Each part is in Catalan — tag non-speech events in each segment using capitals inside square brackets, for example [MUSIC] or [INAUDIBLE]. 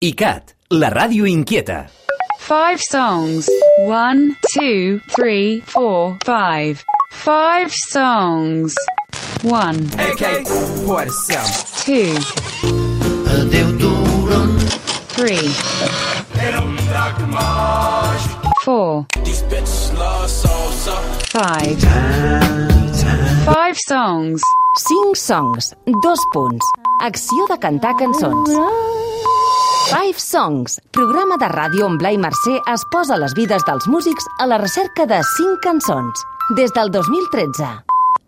ICAT, la ràdio inquieta. Five songs. One, two, three, four, five. Five songs. One, AK, what a sound. two, Adéu turon, three, four, five. Five songs. 5 songs, dos punts. Acció de cantar cançons. Five Songs, programa de ràdio on Blai Mercè es posa les vides dels músics a la recerca de 5 cançons. Des del 2013.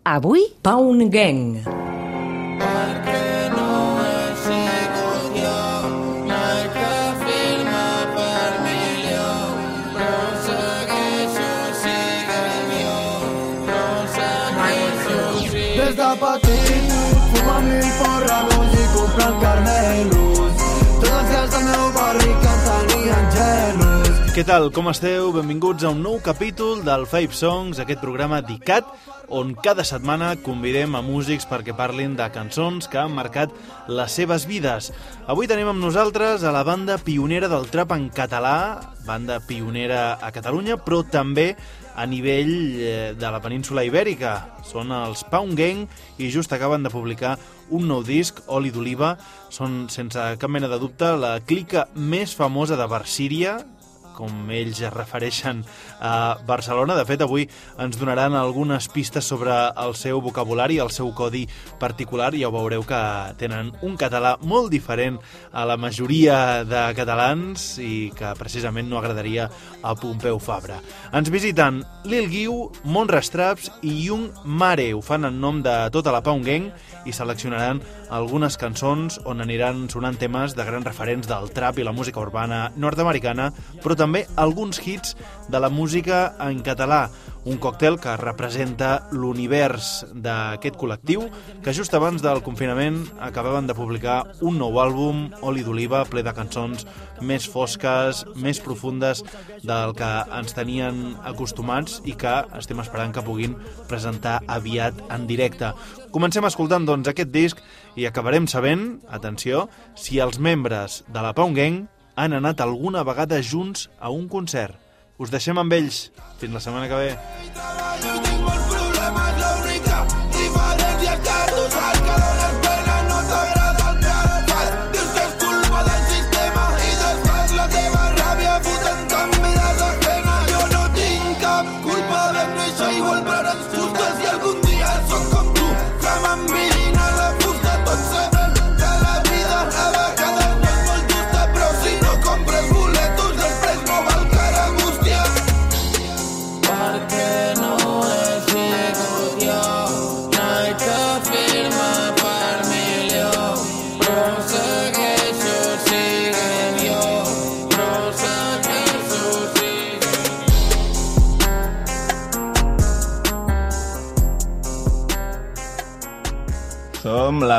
Avui, Pound Gang. Què tal, com esteu? Benvinguts a un nou capítol del Five Songs, aquest programa d'ICAT, on cada setmana convidem a músics perquè parlin de cançons que han marcat les seves vides. Avui tenim amb nosaltres a la banda pionera del trap en català, banda pionera a Catalunya, però també a nivell eh, de la península ibèrica. Són els Pound Gang i just acaben de publicar un nou disc, Oli d'Oliva. Són, sense cap mena de dubte, la clica més famosa de Barsíria, com ells es refereixen a Barcelona. De fet, avui ens donaran algunes pistes sobre el seu vocabulari, el seu codi particular. Ja ho veureu que tenen un català molt diferent a la majoria de catalans i que precisament no agradaria a Pompeu Fabra. Ens visiten Lil Guiu, Montres Traps i Jung Mare. Ho fan en nom de tota la Pound Gang i seleccionaran algunes cançons on aniran sonant temes de grans referents del trap i la música urbana nord-americana, però també alguns hits de la música en català, un còctel que representa l'univers d'aquest col·lectiu, que just abans del confinament acabaven de publicar un nou àlbum, Oli d'Oliva, ple de cançons més fosques, més profundes del que ens tenien acostumats i que estem esperant que puguin presentar aviat en directe. Comencem escoltant, doncs, aquest disc i acabarem sabent, atenció, si els membres de la Pound Gang han anat alguna vegada junts a un concert. Us deixem amb ells. Fins la setmana que ve. Som la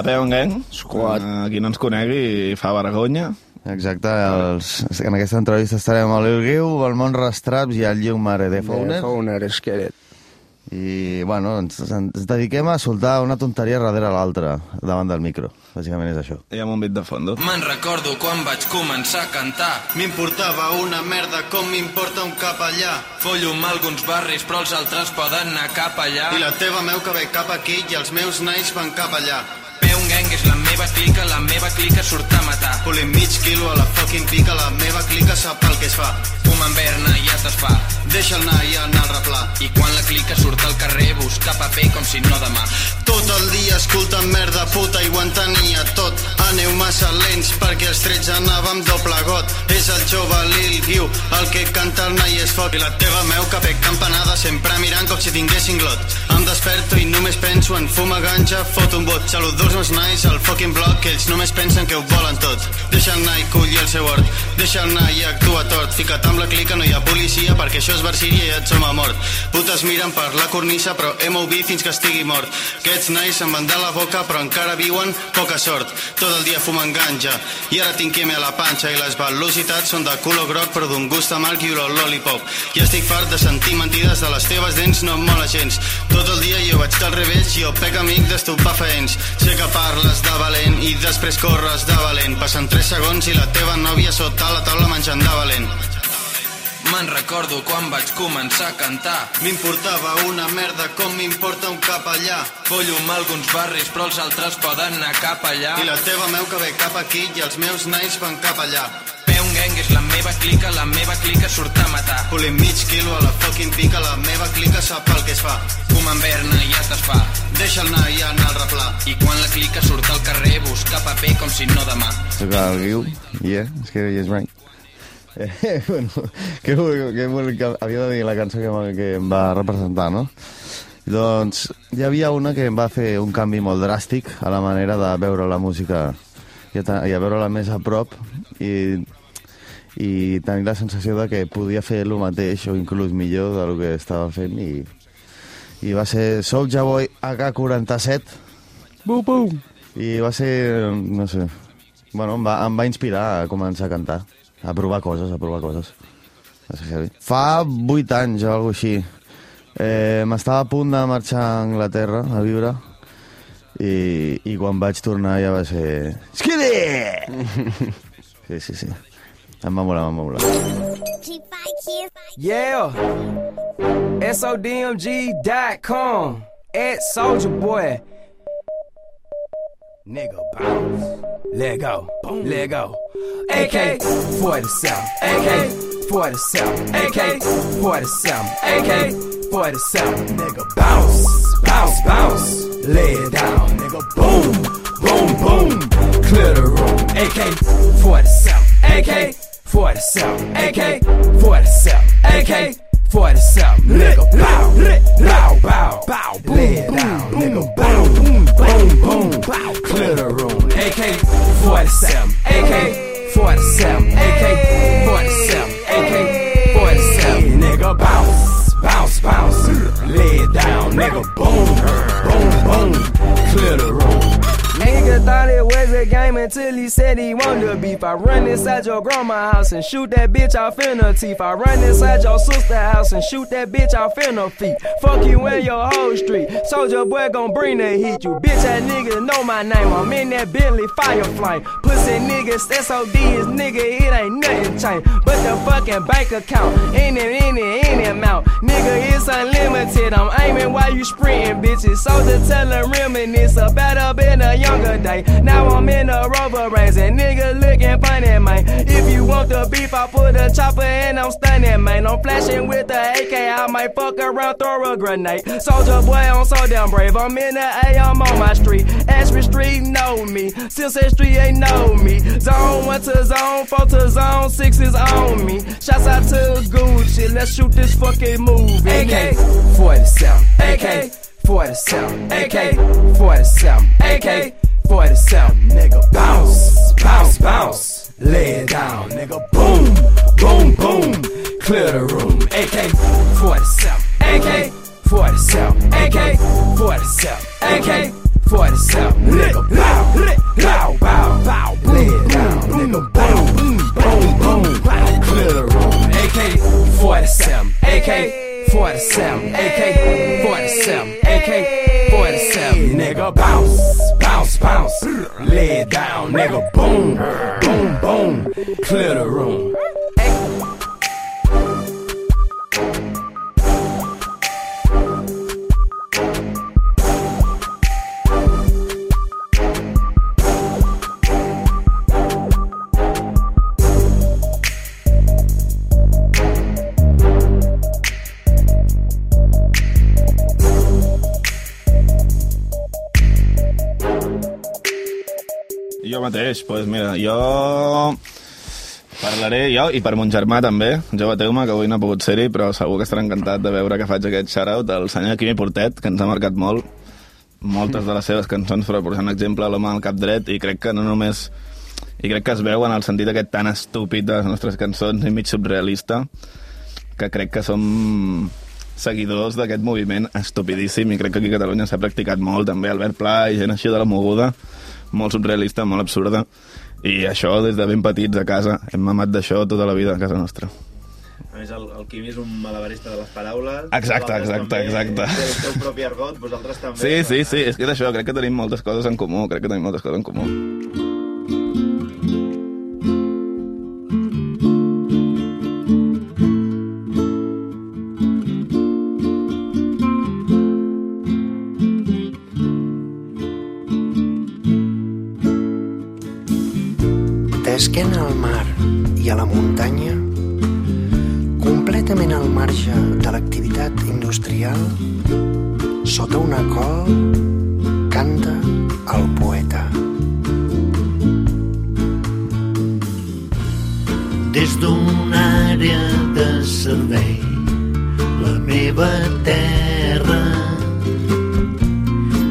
Peon Gang. Squad. Qui no ens conegui fa vergonya. Exacte, els, en aquesta entrevista estarem amb el Guiu, el Mont Rastraps i el Lliu Mare de Founer. Founer, Skelet. I, bueno, ens, ens dediquem a soltar una tonteria darrere l'altra, davant del micro. Bàsicament és això. I amb un bit de fondo. Me'n recordo quan vaig començar a cantar. M'importava una merda com m'importa un capellà. Follo amb alguns barris, però els altres poden anar cap allà. I la teva meu que ve cap aquí i els meus nais van cap allà. Meva clica, la meva clica surt a matar. Poli mig quilo a la fucking pica, la meva clica sap el que es fa. Fuma en verna i es desfà. Deixa'l anar i anar al replà. I quan la clica surt al carrer, busca paper com si no demà. Tot el dia escoltant merda puta i ho entenia tot. Aneu massa lents perquè els 13 anàvem doble got. És el jove Lil Guiu, el que canta el nai és foc. I la teva meu que pec campanada sempre mirant com si tinguessin glot. Em desperto i només penso en fuma ganja, fot un bot. Salut dos meus nais al fucking bloc, ells només pensen que ho volen tot. Deixa anar i colli el seu hort. Deixa anar i actua tort. Fica't amb la clica, no hi ha policia perquè això és Barsíria i et som a mort. Putes miren per la cornisa però MOV fins que estigui mort. Aquests nais se'n van de la boca però encara viuen poca sort. Tot el dia fumen ganja i ara tinc queme a la panxa i les velocitats són de color groc però d'un gust amarg i olor lollipop. I estic fart de sentir mentides de les teves dents no em mola gens. Tot el dia jo vaig del revés jo pec amic d'estupefaents. Sé que parles de valent i després corres de valent. Passen 3 segons i la teva nòvia sota la taula menjant de valent. Me'n recordo quan vaig començar a cantar. M'importava una merda com m'importa un capellà. Follo amb alguns barris però els altres poden anar cap allà. I la teva meu que ve cap aquí i els meus nais van cap allà. Peu gang és la meva clica, la meva clica surt a matar. Polim mig quilo a la fucking pica, la meva clica sap el que es fa. Fum en verna i ja t'es fa. Deixa'l anar i anar al replà. I quan la clica surt al carrer busca paper com si no demà. Soc el Guiu, yeah, és que és right. Eh, [LAUGHS] bueno, que, que, que havia de dir la cançó que, que em va representar, no? Doncs hi havia una que em va fer un canvi molt dràstic a la manera de veure la música i a, i a veure-la més a prop i, i tenir la sensació de que podia fer el mateix o inclús millor del que estava fent i, i va ser Soulja Boy AK-47 Bum, bum. i va ser, no sé, bueno, em va, em va inspirar a començar a cantar, a provar coses, a provar coses. Va ser heavy. Fa vuit anys o alguna així. Eh, M'estava a punt de marxar a Anglaterra a viure i, i quan vaig tornar ja va ser... Skiddy! [LAUGHS] Sí, sí, sí. Em va molar, em va molar. Yeah. SODMG.com. At Soldier Boy. Nigga bounce. Let go. Boom. Let go. AK 47. AK 47. AK 47. AK 47. Nigga bounce. Bounce, bounce. Lay it down. Nigga boom. Boom, boom. Clear the room. AK 47. AK 47. AK 47. AK 47. Nigga bow. Bow, bow. Bow. Lay it down. Nigga bow. Boom, boom, boom. Bow. Clear the room. AK 47. AK 47. AK 47. AK 47. Nigga bounce. Bounce, bounce. Lay it down. Nigga boom. Boom, boom. Clear the room. Nigga thought it was a game until he said he wanted to beef. I run inside your grandma house and shoot that bitch off in her teeth. I run inside your sister house and shoot that bitch off in her feet. Fuck you in your whole street. Soldier boy gon' bring the heat. You bitch ass nigga know my name. I'm in that Bentley fire flame. Pussy niggas, SOD is nigga, it ain't nothing changed. But the fucking bank account, in it, in it, in it amount. Nigga, it's unlimited. I'm aiming while you sprinting, bitches. Soldier telling reminisce about up in a younger day. Now I'm in a rover range and nigga looking funny, man. If you want the beef, I put a chopper and I'm stunning, man. I'm flashing with the AK, I might fuck around, throw a grenade. Soldier boy, I'm so damn brave. I'm in the A, I'm on my street. Ashby Street know me. Silsett Street ain't know me. Zone 1 to zone 4 to zone 6 is on me. Shouts out to Gucci, let's shoot this fucking movie. AK 47, AK 47, AK 47, AK 47. Nigga bounce, bounce, bounce. Lay it down, nigga boom, boom, boom. Clear the room. AK 47, AK 47, AK 47, AK 47. Nigga bow, parlaré jo i per mon germà també, jo bateu-me, que avui no ha pogut ser-hi, però segur que estarà encantat de veure que faig aquest shout-out del senyor Quimi Portet, que ens ha marcat molt, moltes de les seves cançons, però posant exemple l'home al cap dret, i crec que no només... I crec que es veu en el sentit aquest tan estúpid de les nostres cançons i mig surrealista, que crec que som seguidors d'aquest moviment estupidíssim i crec que aquí a Catalunya s'ha practicat molt també Albert Pla i gent així de la moguda molt surrealista, molt absurda i això des de ben petits a casa hem mamat d'això tota la vida a casa nostra més, el, el Quimi és un malabarista de les paraules. Exacte, exacte, també, exacte. Té el seu propi argot, vosaltres també. Sí, sí, sí, és que és això, crec que tenim moltes coses en comú, crec que tenim moltes coses en comú. Marge de l'activitat industrial, sota una col canta el poeta. Des d'una àrea de servei, la meva terra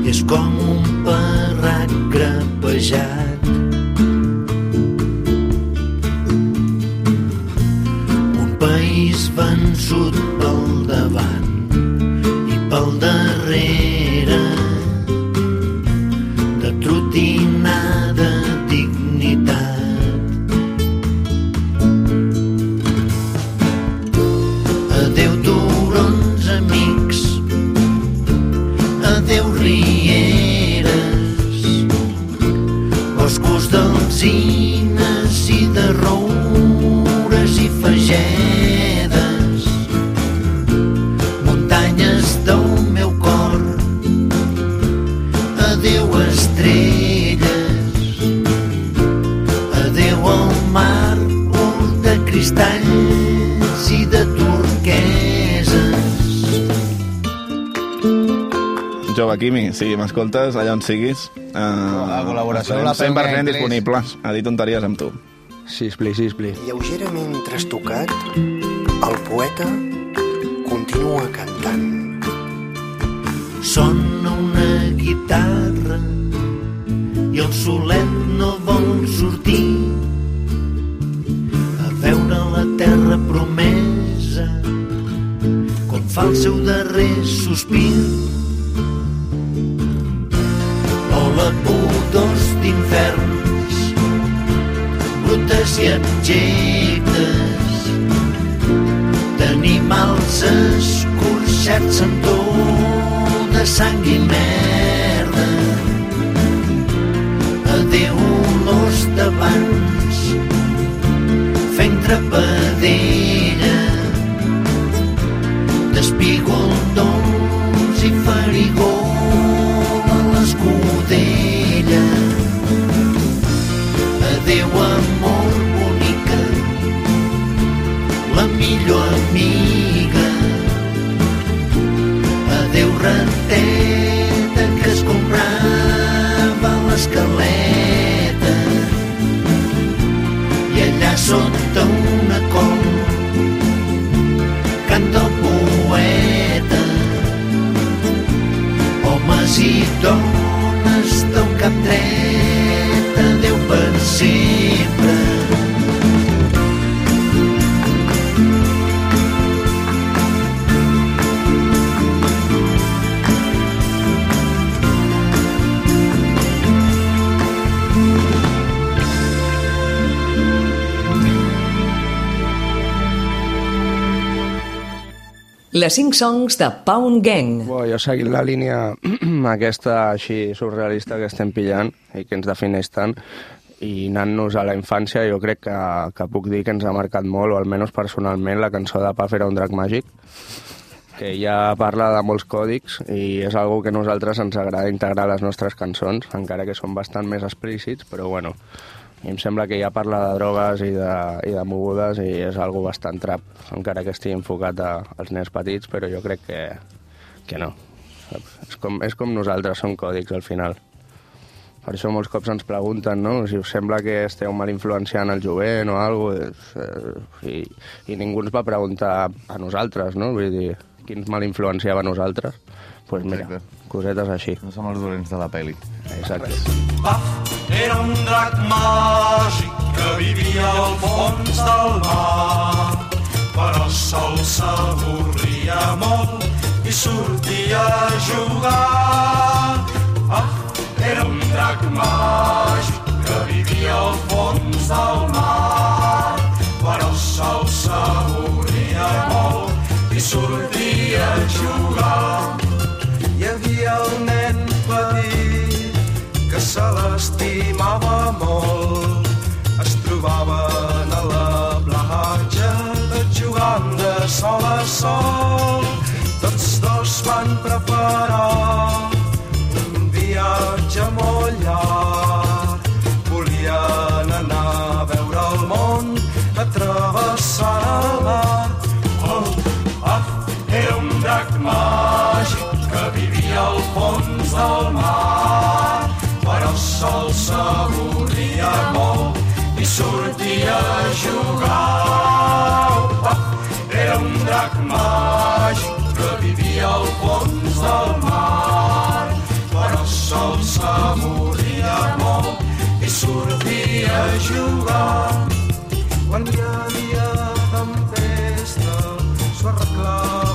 és com un parrac grapejat. juro Quimi, si m'escoltes allà on siguis, eh, La col·laboració la estarem prendré 100% en disponibles a dir tonteries amb tu. Sispli, sispli. Lleugerament trastocat, el poeta continua cantant. Sona una guitarra i el solet no vol sortir a veure la terra promesa quan fa el seu darrer sospir. Vola pudors d'inferns, brutes i abjectes, d'animals escorxats en tot de sang i merda. Adéu olors d'abans, fent trepadella, d'espígol dolç i farigol l'escaleta i allà sota una col canta el poeta. Homes i dones del cap dret adéu per sempre Les 5 songs de Pound Gang. Bo, jo seguint la línia [CLEARS THROAT] aquesta així surrealista que estem pillant i que ens defineix tant, i anant-nos a la infància, jo crec que, que puc dir que ens ha marcat molt, o almenys personalment, la cançó de Paf era un drac màgic, que ja parla de molts còdics i és algo que a nosaltres ens agrada integrar a les nostres cançons, encara que són bastant més explícits, però bueno, i em sembla que ja parla de drogues i de, i de mogudes i és algo bastant trap, encara que estigui enfocat a, als nens petits, però jo crec que, que no. És com, és com nosaltres, som còdics al final. Per això molts cops ens pregunten, no?, si us sembla que esteu mal influenciant el jovent o alguna cosa, eh, i, i ningú ens va preguntar a nosaltres, no?, vull dir, qui ens mal influenciava a nosaltres. Doncs pues mira, Exacte. cosetes així. No som els dolents de la peli. Exacte. Era un drac màgic que vivia al fons del mar, però sol s'avorria molt i sortia a jugar. Ah, era un drac màgic que vivia al fons del mar, però sol s'avorria molt i sortia a jugar. se l'estimava molt. Es trobaven a la platja, tot jugant de sol a sol. Tots dos van preparar un viatge molt llarg. Volien anar a veure el món, travessar el mar. Oh, ah, era un drac màgic que vivia al fons del mar el sol s'avorria molt i sortia a jugar. Ah, era un drac màgic que vivia al fons del mar, però el sol s'avorria molt i sortia a jugar. Quan hi havia tempesta, s'ho arreglaven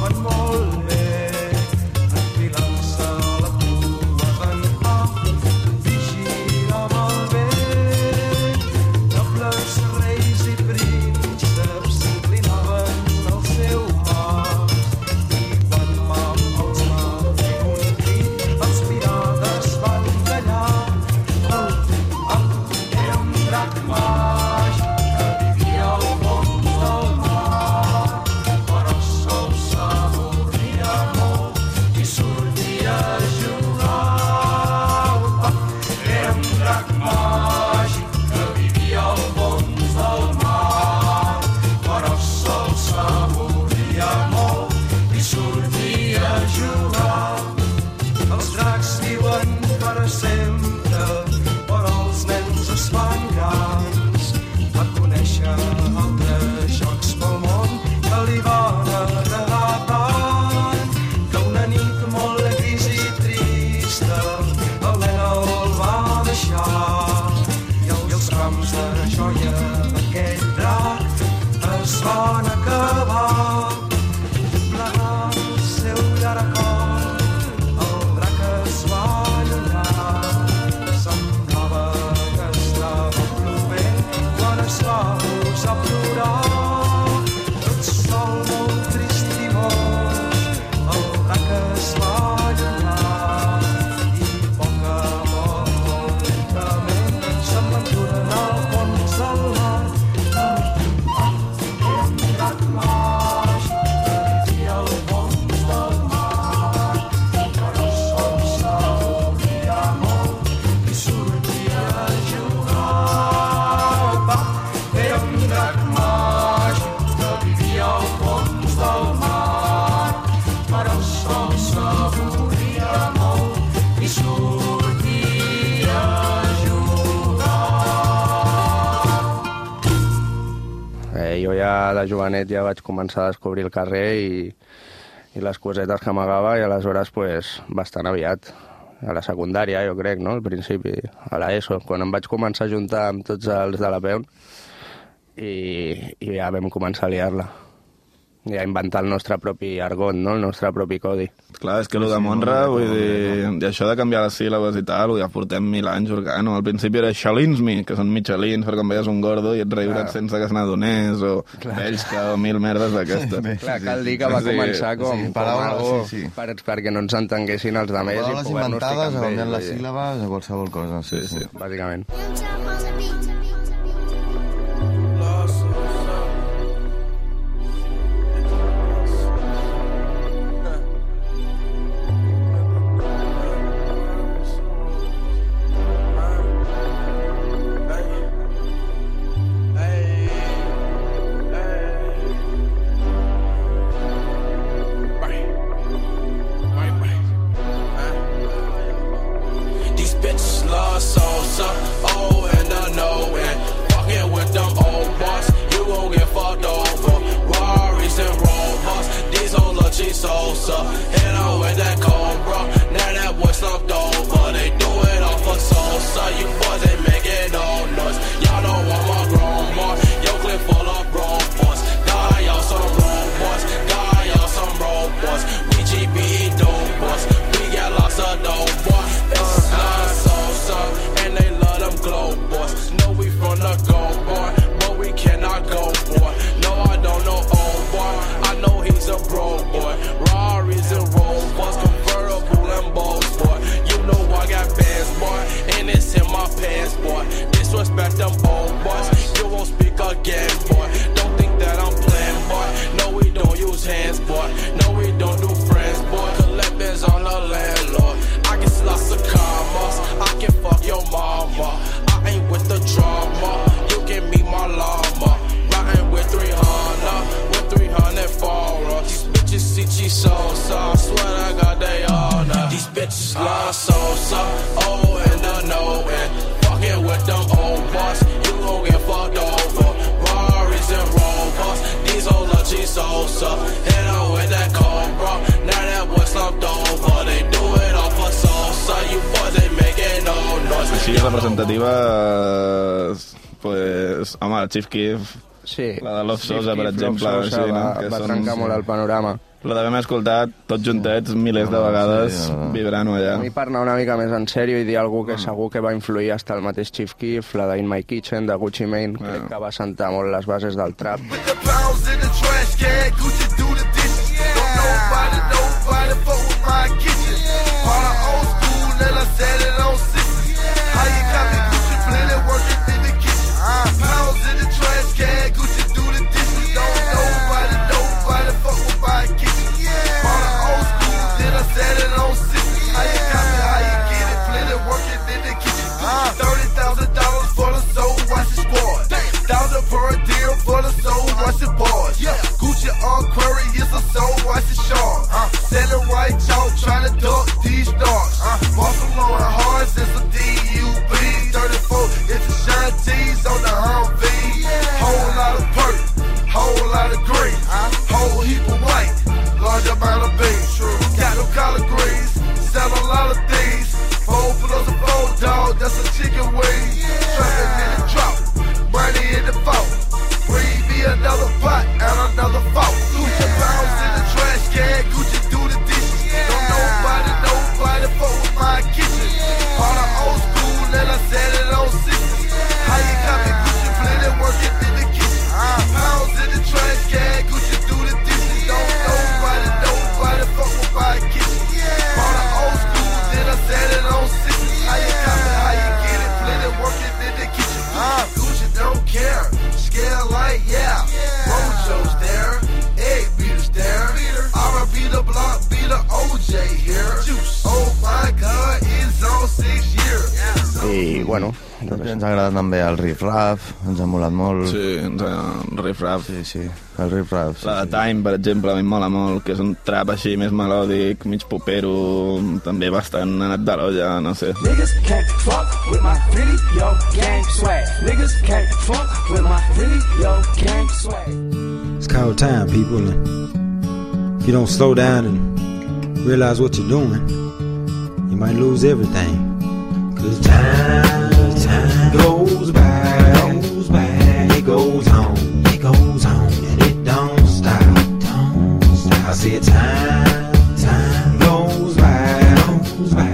i sortia. Eh, jo ja de jovenet ja vaig començar a descobrir el carrer i, i les cosetes que amagava i aleshores pues, bastant aviat. A la secundària, jo crec, no? Al principi, a l'ESO, quan em vaig començar a juntar amb tots els de la PEUN i, i ja vam començar a liar-la. I a inventar el nostre propi argot, no? El nostre propi codi. Clar, és que el de Monra, vull dir, i això de canviar les síl·labes i tal, ja portem mil anys jugant. Al principi era Xalinsmi, que són Michelins, per quan veies un gordo i et riures Clar. sense que se n'adonés, o Belska, o mil merdes d'aquestes. Clar, cal dir que va Sí. començar com, Sí, com paraules, algo sí, sí. Per, perquè no ens entenguessin els altres i Paraules inventades, canviant les síl·labes a qualsevol cosa. Sí, sí. Bàsicament. blood go. Representativa, eh, pues, home, el Chief Keef, sí, la de Love Chief Sosa, per Keef, exemple, Love Sosa sí, no? va- va trencar molt el panorama. La devem escoltat tots juntets milers de vegades, sí, no. vibrant-ho allà. A mi per anar una mica més en sèrio i dir algú que segur que va influir hasta el mateix Chief Keef, la de In My Kitchen, de Gucci Mane, crec que va sentar molt les bases del trap. wash the bars. Yeah. Gucci on query is a soul Watch the shark. Uh. Bueno... També ens ha agradat també el Riff Raff, ens ha molat molt. Sí, ens ha... Riff Raff. Sí, sí, el Riff Raff. Sí, La de Time, per exemple, a mi mola molt, que és un trap així més melòdic, mig popero, també bastant anat de l'olla, no sé. Niggas can't fuck with my really yo gang swag. Niggas can't fuck with my really yo gang swag. It's called time, people. And if you don't slow down and realize what you're doing, you might lose everything. Cause time goes by, goes by, it goes on, it goes on, and it don't stop, don't stop. I said time, time goes by, goes by,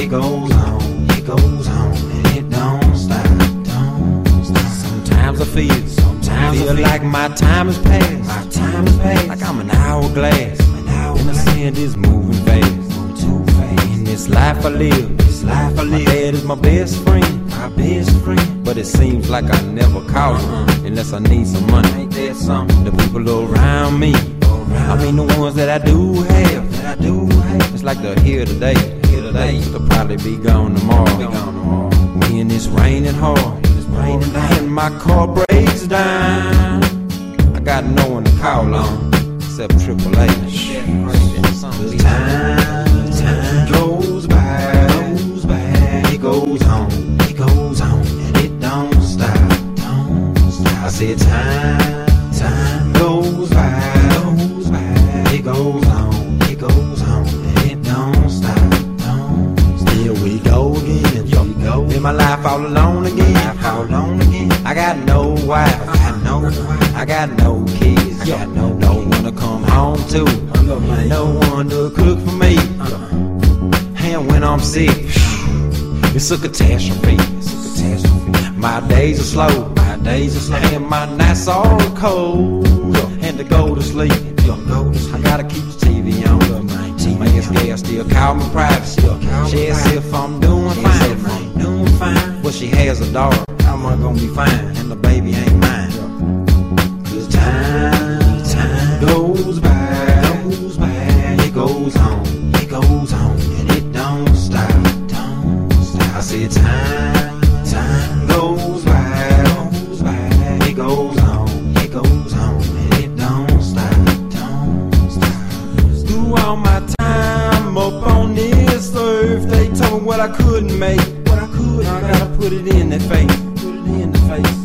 it goes on, it goes on, and it don't stop, don't stop. Sometimes I feel, sometimes feel, I feel like my time is past, my time is past, like I'm an hourglass, an hourglass. and the sand is moving fast, moving too fast. In this life I live, this life I live, my dad is my best friend, my best friend. But it seems like I never call him unless I need some money. Ain't that something? The people around me, I mean the ones that I do have, that I do have. It's like they're here today, here today. They'll probably be gone tomorrow. Be gone tomorrow. When it's raining hard, it's raining and my car breaks down. I got no one to call on except Triple H. Cause time, time my life all alone again, all alone again. I got no wife, I got no, I got no kids, I got no, no one to come home to, no one to cook for me. And when I'm sick, it's a catastrophe. It's a catastrophe. My days are slow, my days are slow, and my nights are cold. And to go to sleep, I gotta keep the TV on. My ex-gal still call me privacy. She if I'm doing fine. Fine. Well, she has a daughter. How am I gonna be fine? And the baby ain't mine. Cause time, time goes by, goes by, it goes on, it goes on, and it don't stop, don't stop. I said time, time goes by, goes by, it goes on, it goes on, and it don't stop, don't stop. Through all my time up on this earth, they told me what I couldn't make, what I could. I gotta put it in their face, put it in the face.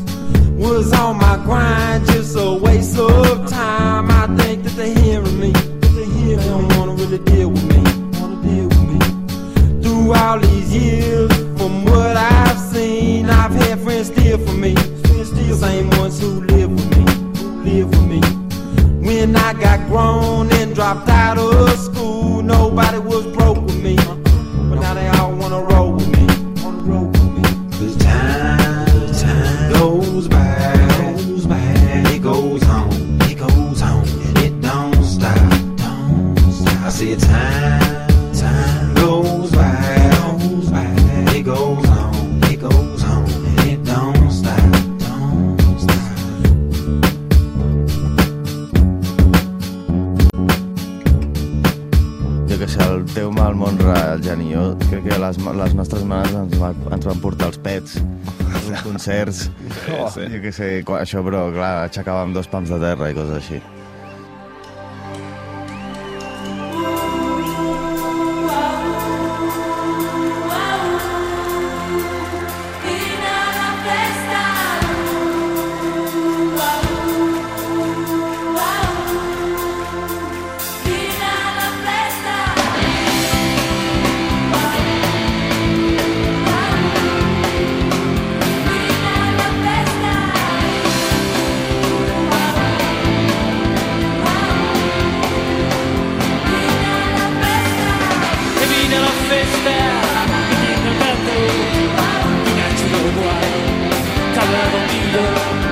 Was on my grind, just a waste of time. I think that they hearing me, they hearing they don't wanna really deal with me, wanna deal with me. Through all these years, from what I've seen, I've had friends steal from me, still same ones who live with me, who live with me. When I got grown and dropped out of el teu mal món, el Geni, jo crec que les, les nostres mares ens, va, ens van portar els pets, concerts, Sí, [LAUGHS] sí. jo que sé, això, però clar, aixecàvem dos pams de terra i coses així. Yeah.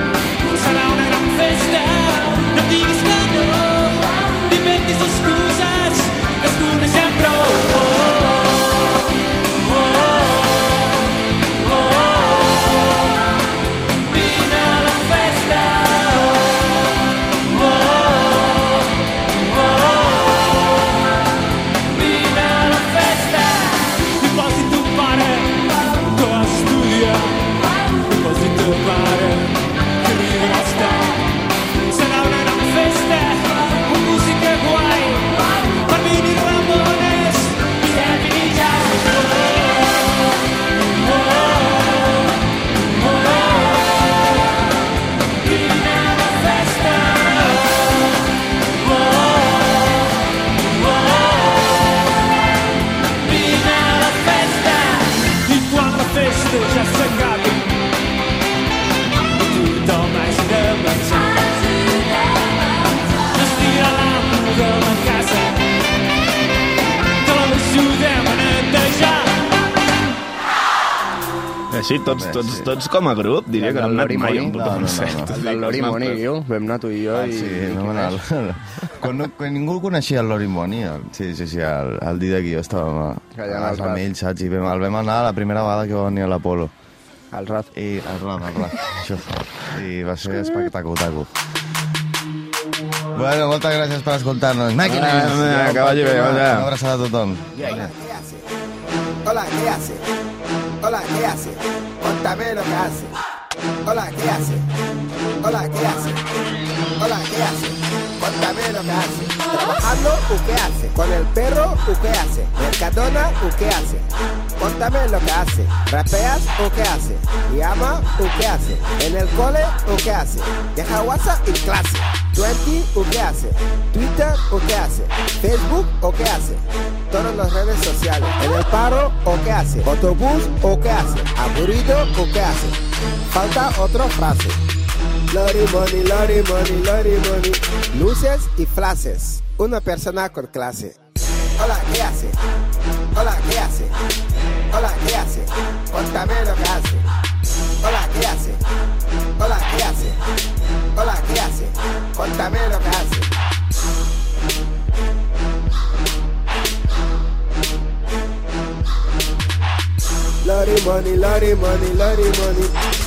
Així, tots, tots, tots com a grup, diria que no hem anat mai a un concert. El del Lori Moni i jo, vam anar tu i jo Ah, i... sí, i no qui el, més? quan, no, quan ningú coneixia el Lori Moni, el, sí, sí, sí, el, el dia que jo estàvem a, Callant amb ell, saps? I vam, el vam anar la primera vegada que va venir a l'Apolo. El Raz. I el Raz, el Raz, això. I va ser espectacle-taco. Bueno, moltes gràcies per escoltar-nos. Màquines! Ah, que vagi bé, Una va. abraçada a tothom. Hola, ¿qué hace? Hola, ¿qué hace? Contame lo que hace. Hola, ¿qué hace? Hola, ¿qué hace? Hola, ¿qué hace? Contame lo que hace. Trabajando, ¿o qué hace? Con el perro, ¿o qué hace? Mercadona, ¿o qué hace? Contame lo que hace. ¿Rapeas o qué hace? ¿Llama o qué hace? ¿En el cole o qué hace? ¿Deja WhatsApp y clase? ¿Twenty o qué hace? ¿Twitter o qué hace? ¿Facebook o qué hace? Todas las redes sociales. ¿En el paro o qué hace? ¿Autobús o qué hace? ¿Aburrido o qué hace? Falta otra frase. Lori money, lori money, lori money. Luces y flashes. Una persona con clase. Hola, ¿qué hace? Hola, ¿qué hace? Hola, ¿qué hace? Contame lo que hace. Hola, ¿qué hace? Hola, ¿qué hace? Hola, ¿qué hace? Contame lo que hace. Lori money, lori money, lori money.